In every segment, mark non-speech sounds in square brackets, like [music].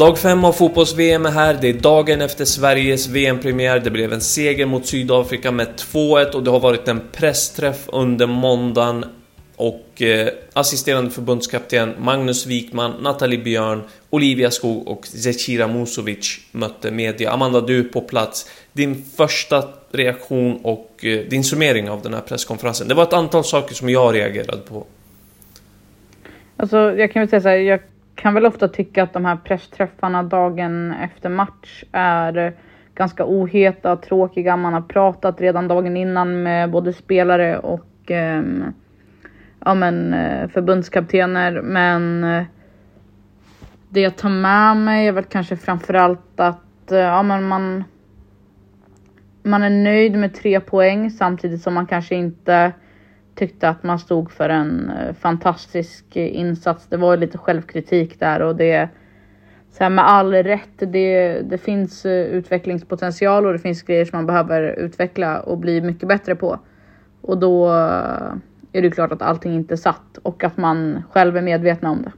Dag 5 av fotbolls-VM är här. Det är dagen efter Sveriges VM-premiär. Det blev en seger mot Sydafrika med 2-1 och det har varit en pressträff under måndagen. Och eh, assisterande förbundskapten Magnus Wikman, Nathalie Björn, Olivia Skog och Zecira Musovic mötte media. Amanda, du är på plats. Din första reaktion och eh, din summering av den här presskonferensen. Det var ett antal saker som jag reagerade på. Alltså, jag kan väl säga så här, jag kan väl ofta tycka att de här pressträffarna dagen efter match är ganska oheta, tråkiga. Man har pratat redan dagen innan med både spelare och eh, ja, men, eh, förbundskaptener. Men eh, det jag tar med mig är väl kanske framförallt att eh, ja, men man, man är nöjd med tre poäng samtidigt som man kanske inte tyckte att man stod för en eh, fantastisk eh, insats. Det var lite självkritik där och det så här med all rätt. Det, det finns eh, utvecklingspotential och det finns grejer som man behöver utveckla och bli mycket bättre på. Och då är det klart att allting inte är satt och att man själv är medvetna om det.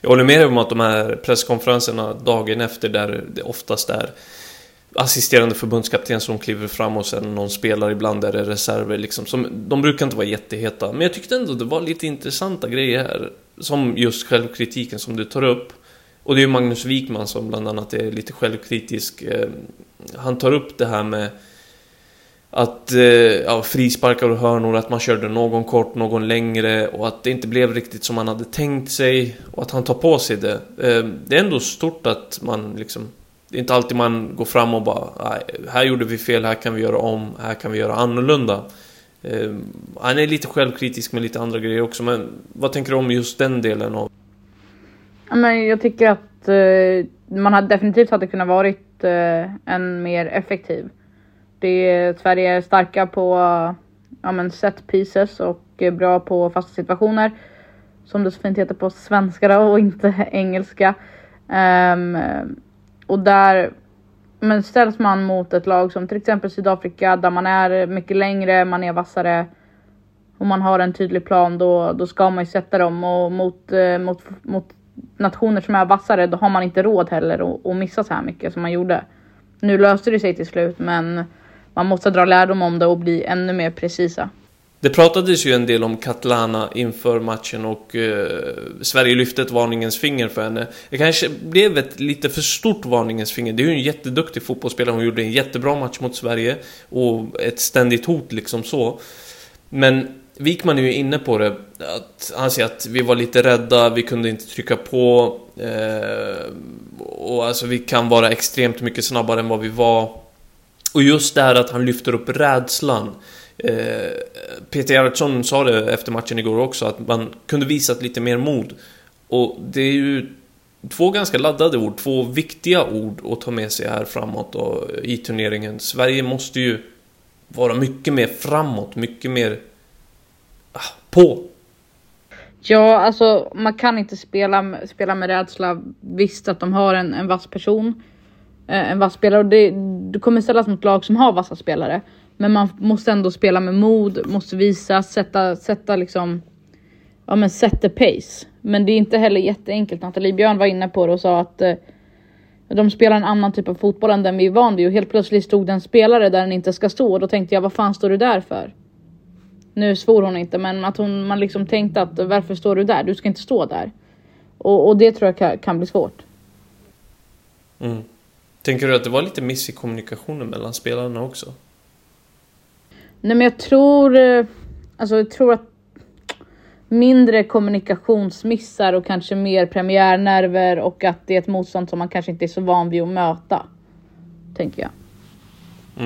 Jag håller med om att de här presskonferenserna dagen efter där det oftast är assisterande förbundskapten som kliver fram och sen någon spelare, ibland är det reserver liksom. Som, de brukar inte vara jätteheta. Men jag tyckte ändå det var lite intressanta grejer här. Som just självkritiken som du tar upp. Och det är ju Magnus Wikman som bland annat är lite självkritisk. Eh, han tar upp det här med att eh, ja, frisparkar och hörnor, att man körde någon kort, någon längre och att det inte blev riktigt som man hade tänkt sig och att han tar på sig det. Eh, det är ändå stort att man liksom det är inte alltid man går fram och bara här gjorde vi fel, här kan vi göra om, här kan vi göra annorlunda. Eh, han är lite självkritisk med lite andra grejer också, men vad tänker du om just den delen av? Men jag tycker att eh, man hade definitivt hade kunnat varit eh, en mer effektiv. Det är, Sverige är starka på ja, men set pieces och bra på fasta situationer. Som det så fint heter på svenska och inte [laughs] engelska. Um, och där men ställs man mot ett lag som till exempel Sydafrika där man är mycket längre, man är vassare och man har en tydlig plan då, då ska man ju sätta dem och mot, eh, mot, mot nationer som är vassare då har man inte råd heller att missa så här mycket som man gjorde. Nu löste det sig till slut men man måste dra lärdom om det och bli ännu mer precisa. Det pratades ju en del om Katlana inför matchen och eh, Sverige lyfte ett varningens finger för henne. Det kanske blev ett lite för stort varningens finger. Det är ju en jätteduktig fotbollsspelare. Hon gjorde en jättebra match mot Sverige och ett ständigt hot liksom så. Men Wikman är ju inne på det. Att han säger att vi var lite rädda, vi kunde inte trycka på. Eh, och alltså vi kan vara extremt mycket snabbare än vad vi var. Och just det här att han lyfter upp rädslan. Eh, Peter Gerhardsson sa det efter matchen igår också, att man kunde visat lite mer mod. Och det är ju två ganska laddade ord, två viktiga ord att ta med sig här framåt och eh, i turneringen. Sverige måste ju vara mycket mer framåt, mycket mer ah, på. Ja, alltså man kan inte spela, spela med rädsla. Visst att de har en, en vass person eh, en vass spelare och det, du kommer ställas mot lag som har vassa spelare. Men man måste ändå spela med mod, måste visa, sätta, sätta liksom, ja men sätta pace. Men det är inte heller jätteenkelt. Nathalie Björn var inne på det och sa att eh, de spelar en annan typ av fotboll än den vi är van vid och helt plötsligt stod den spelare där den inte ska stå och då tänkte jag vad fan står du där för? Nu svor hon inte men att hon, man liksom tänkte att varför står du där? Du ska inte stå där. Och, och det tror jag kan, kan bli svårt. Mm. Tänker du att det var lite miss i kommunikationen mellan spelarna också? Nej men jag tror, eh, alltså jag tror att mindre kommunikationsmissar och kanske mer premiärnerver och att det är ett motstånd som man kanske inte är så van vid att möta. Tänker jag.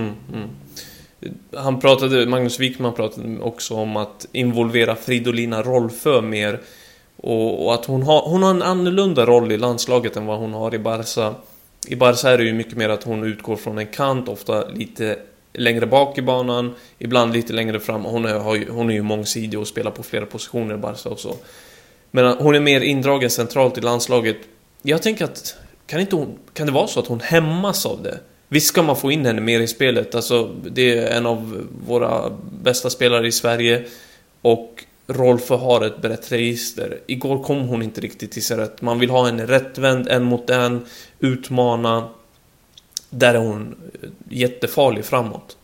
Mm, mm. Han pratade, Magnus Wikman pratade också om att involvera Fridolina Rolfö mer. Och, och, att hon har, hon har en annorlunda roll i landslaget än vad hon har i Barca. I Barca är det ju mycket mer att hon utgår från en kant, ofta lite längre bak i banan, ibland lite längre fram. Hon är, hon är ju mångsidig och spelar på flera positioner i Barca och så. Men eh, hon är mer indragen centralt i landslaget. Jag tänker att, kan, inte hon, kan det vara så att hon hämmas av det? Visst ska man få in henne mer i spelet, alltså det är en av våra bästa spelare i Sverige. Och Rolfö har ett brett register. Igår kom hon inte riktigt till sig rätt. Man vill ha henne rättvänd, en mot en, utmana. Där är hon jättefarlig framåt.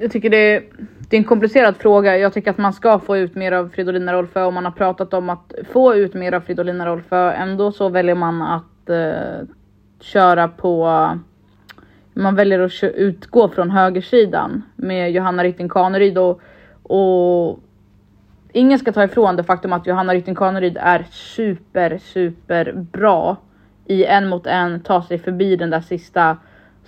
Jag tycker det är, det är en komplicerad fråga. Jag tycker att man ska få ut mer av Fridolina Rolfö och man har pratat om att få ut mer av Fridolina Rolfö. Ändå så väljer man att eh, köra på man väljer att utgå från högersidan med Johanna Rytting Kaneryd och, och ingen ska ta ifrån det faktum att Johanna Rytting Kaneryd är super, super bra i en mot en, ta sig förbi den där sista,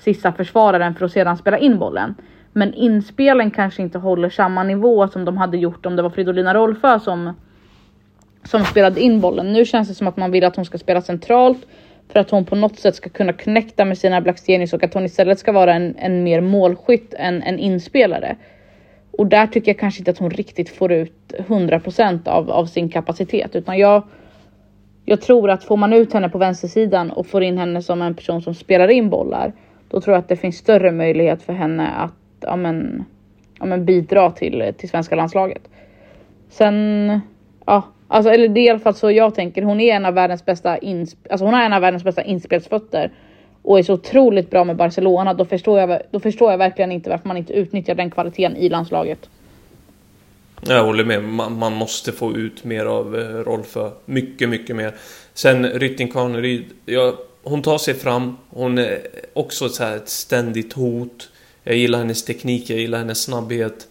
sista försvararen för att sedan spela in bollen. Men inspelen kanske inte håller samma nivå som de hade gjort om det var Fridolina Rolfö som, som spelade in bollen. Nu känns det som att man vill att hon ska spela centralt för att hon på något sätt ska kunna connecta med sina Blackstenius och att hon istället ska vara en, en mer målskytt än en inspelare. Och där tycker jag kanske inte att hon riktigt får ut 100% av, av sin kapacitet utan jag, jag tror att får man ut henne på vänstersidan och får in henne som en person som spelar in bollar, då tror jag att det finns större möjlighet för henne att ja, men, ja, men bidra till, till svenska landslaget. Sen, ja, alltså, eller det är i alla fall så jag tänker. Hon är en av världens bästa, alltså hon har en av världens bästa inspelsfötter och är så otroligt bra med Barcelona. Då förstår jag, då förstår jag verkligen inte varför man inte utnyttjar den kvaliteten i landslaget. Jag håller med. Man, man måste få ut mer av eh, Rolfö. Mycket, mycket mer. Sen Rytting Kaneryd. Jag hon tar sig fram. Hon är också ett, så här, ett ständigt hot. Jag gillar hennes teknik, jag gillar hennes snabbhet.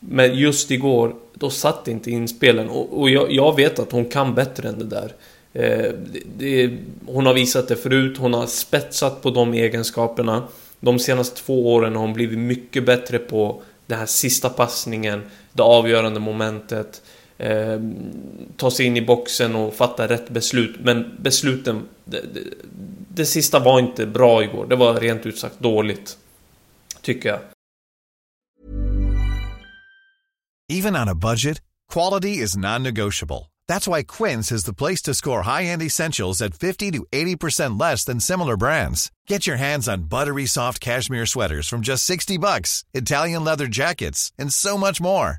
Men just igår, då satt inte inspelen. Och, och jag, jag, vet att hon kan bättre än det där. Eh, det, det, hon har visat det förut, hon har spetsat på de egenskaperna. De senaste två åren har hon blivit mycket bättre på den här sista passningen, det avgörande momentet. Eh, ta sig in i boxen och fatta rätt beslut. Men besluten... Det, det, det sista var inte bra igår. Det var rent ut sagt dåligt. Tycker jag. Even on a budget, quality is non-negotiable. That's why Quince is the place to score high-end essentials at 50 to 80% less than similar brands. Get your hands on buttery soft cashmere sweaters from just 60 bucks, Italian leather jackets, and so much more.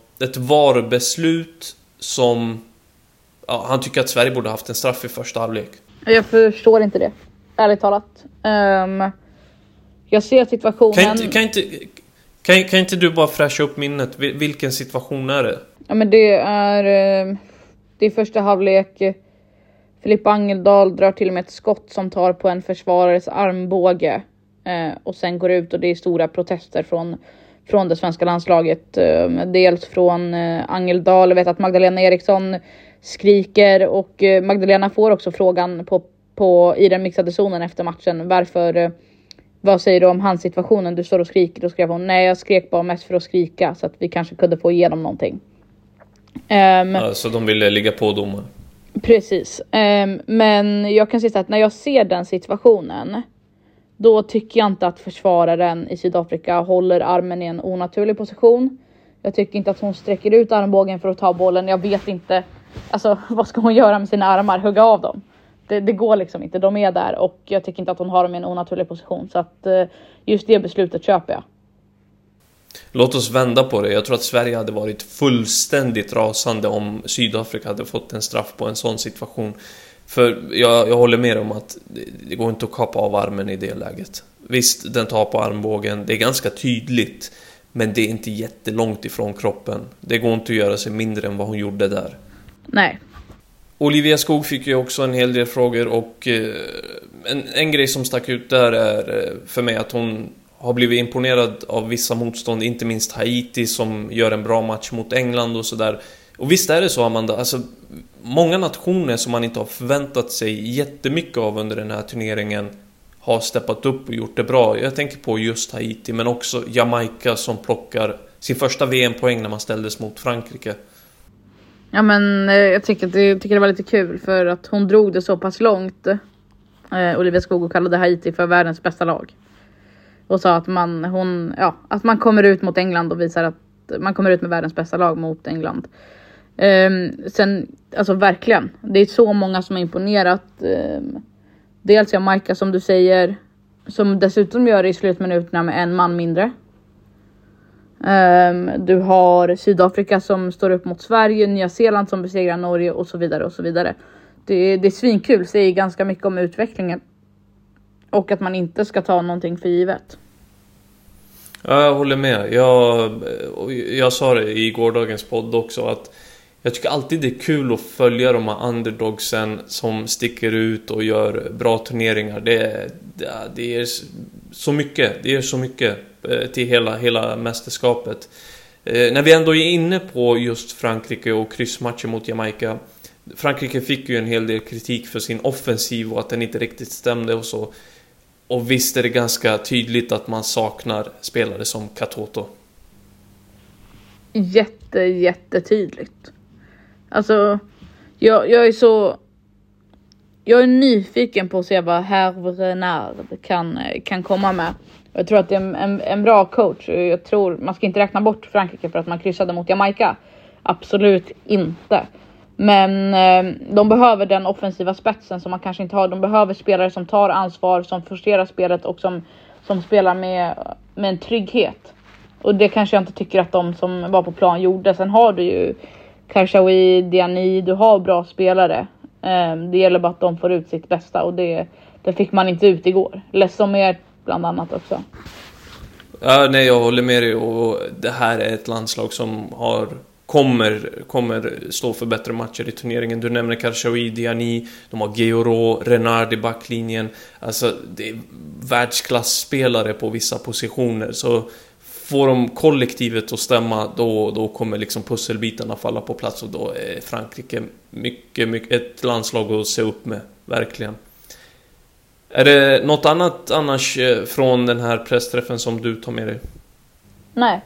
ett VAR-beslut som... Ja, han tycker att Sverige borde haft en straff i första halvlek. Jag förstår inte det, ärligt talat. Um, jag ser situationen... Kan inte, kan, inte, kan, kan inte du bara fräscha upp minnet? Vilken situation är det? Ja men det är, eh, det är första halvlek. Filippa Angeldal drar till och med ett skott som tar på en försvarares armbåge eh, och sen går ut och det är stora protester från från det svenska landslaget. Eh, dels från eh, Angeldal, jag vet att Magdalena Eriksson skriker och eh, Magdalena får också frågan på, på, i den mixade zonen efter matchen. Varför, vad säger du om hans situationen? Du står och skriker. Då skrev hon, nej jag skrek bara mest för att skrika så att vi kanske kunde få igenom någonting. Um, ja, så de ville ligga på domaren? Precis, um, men jag kan säga att när jag ser den situationen då tycker jag inte att försvararen i Sydafrika håller armen i en onaturlig position. Jag tycker inte att hon sträcker ut armbågen för att ta bollen. Jag vet inte, alltså [laughs] vad ska hon göra med sina armar? Hugga av dem? Det, det går liksom inte. De är där och jag tycker inte att hon har dem i en onaturlig position så att eh, just det beslutet köper jag. Låt oss vända på det. Jag tror att Sverige hade varit fullständigt rasande om Sydafrika hade fått en straff på en sån situation. För jag, jag håller med om att det, det, går inte att kapa av armen i det läget. Visst, den tar på armbågen. Det är ganska tydligt. Men det är inte jättelångt ifrån kroppen. Det går inte att göra sig mindre än vad hon gjorde där. Nej. Olivia Skog fick ju också en hel del frågor och eh, en, en grej som stack ut där är eh, för mig att hon har blivit imponerad av vissa motstånd, inte minst Haiti som gör en bra match mot England och sådär. Och visst är det så Amanda, alltså många nationer som man inte har förväntat sig jättemycket av under den här turneringen har steppat upp och gjort det bra. Jag tänker på just Haiti, men också Jamaica som plockar sin första VM-poäng när man ställdes mot Frankrike. Ja men eh, jag tycker, att det, jag tycker det var lite kul för att hon drog det så pass långt. Eh, Olivia Skog och kallade Haiti för världens bästa lag. Och sa att man, hon, ja, att man kommer ut mot England och visar att man kommer ut med världens bästa lag mot England. Um, sen, alltså verkligen, det är så många som har imponerat. Um, dels Jamaica som du säger, som dessutom gör det i slutminuterna med en man mindre. Um, du har Sydafrika som står upp mot Sverige, Nya Zeeland som besegrar Norge och så vidare och så vidare. Det, det är svinkul, säger ganska mycket om utvecklingen. Och att man inte ska ta någonting för givet. Ja, jag håller med. Jag, jag sa det i gårdagens podd också att jag tycker alltid det är kul att följa de här underdogsen som sticker ut och gör bra turneringar. Det, det, det är så mycket, det är så mycket eh, till hela, hela mästerskapet. Eh, när vi ändå är inne på just Frankrike och kryssmatchen mot Jamaica. Frankrike fick ju en hel del kritik för sin offensiv och att den inte riktigt stämde och så. Och visst är det ganska tydligt att man saknar spelare som Katoto. Jätte, jättetydligt. Alltså, jag, jag är så... Jag är nyfiken på att se vad Herr Renard kan, kan komma med. Jag tror att det är en, en, en, bra coach. Jag tror, man ska inte räkna bort Frankrike för att man kryssade mot Jamaica. Absolut inte. Men eh, de behöver den offensiva spetsen som man kanske inte har. De behöver spelare som tar ansvar, som forcerar spelet och som, som spelar med, med en trygghet. Och det kanske jag inte tycker att de som var på plan gjorde. Sen har du ju Karshawi, Diani, du har bra spelare. Ehm, det gäller bara att de får ut sitt bästa och det, det fick man inte ut igår. Lessomer bland annat också. Ja, nej, jag håller med dig och det här är ett landslag som har kommer, kommer stå för bättre matcher i turneringen. Du nämner Karshawi, Diani, de har Georo, Renard i backlinjen. Alltså, det är världsklasspelare på vissa positioner. Så får de kollektivet att stämma då, då kommer liksom pusselbitarna falla på plats och då är Frankrike mycket, mycket ett landslag att se upp med, verkligen. Är det något annat annars eh, från den här pressträffen som du tar med dig? Nej.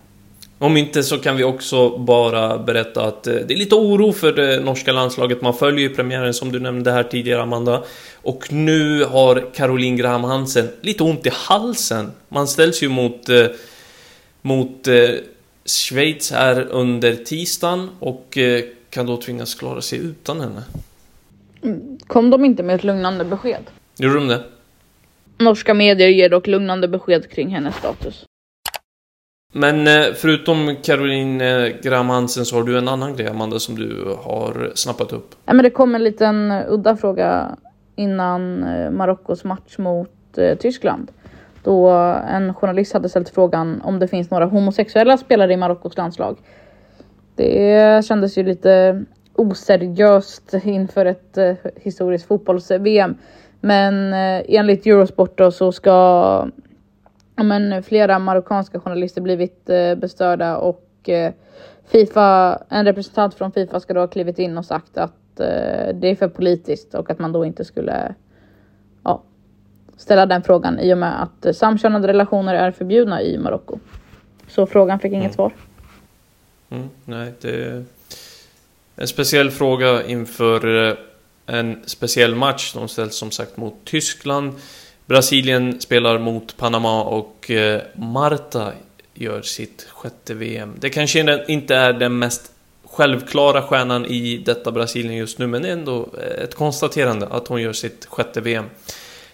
Om inte så kan vi också bara berätta att eh, det är lite oro för det norska landslaget. Man följer ju premiären som du nämnde här tidigare Amanda. Och nu har Caroline Graham Hansen lite ont i halsen. Man ställs ju mot eh, mot eh, Schweiz här under tisdagen och eh, kan då tvingas klara sig utan henne. Kom de inte med ett lugnande besked? Gjorde de det? Norska medier ger dock lugnande besked kring hennes status. Men eh, förutom Caroline eh, Graham Hansen så har du en annan grej Amanda som du har snappat upp. Ja men det kom en liten udda fråga innan eh, Marockos match mot Tyskland då en journalist hade ställt frågan om det finns några homosexuella spelare i Marockos landslag. Det kändes ju lite oseriöst inför ett eh, historiskt fotbolls-VM. Men eh, enligt Eurosport då så ska ja, men, flera marockanska journalister blivit eh, bestörda och Fifa, en representant från Fifa ska då ha klivit in och sagt att det är för politiskt och att man då inte skulle ställa den frågan i och med att eh, samkönade relationer är förbjudna i Marocko. Så frågan fick inget Mm. svar. Mm, nej, det är en speciell fråga inför eh, en speciell match. De ställs som sagt mot Tyskland. Brasilien spelar mot Panama och eh, Marta gör sitt sjätte VM. Det kanske inte är den mest självklara stjärnan i detta Brasilien just nu, men det är ändå ett konstaterande att hon gör sitt sjätte VM.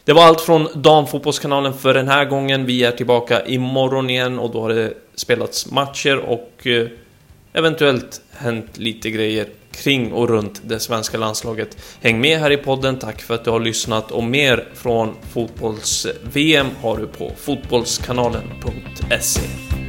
Det var allt från Damfotbollskanalen för den här gången. Vi är tillbaka imorgon igen och då har det spelats matcher och eh, eventuellt hänt lite grejer kring och runt det svenska landslaget. Häng med här i podden, tack för att du har lyssnat och mer från fotbolls-VM har du på fotbollskanalen.se.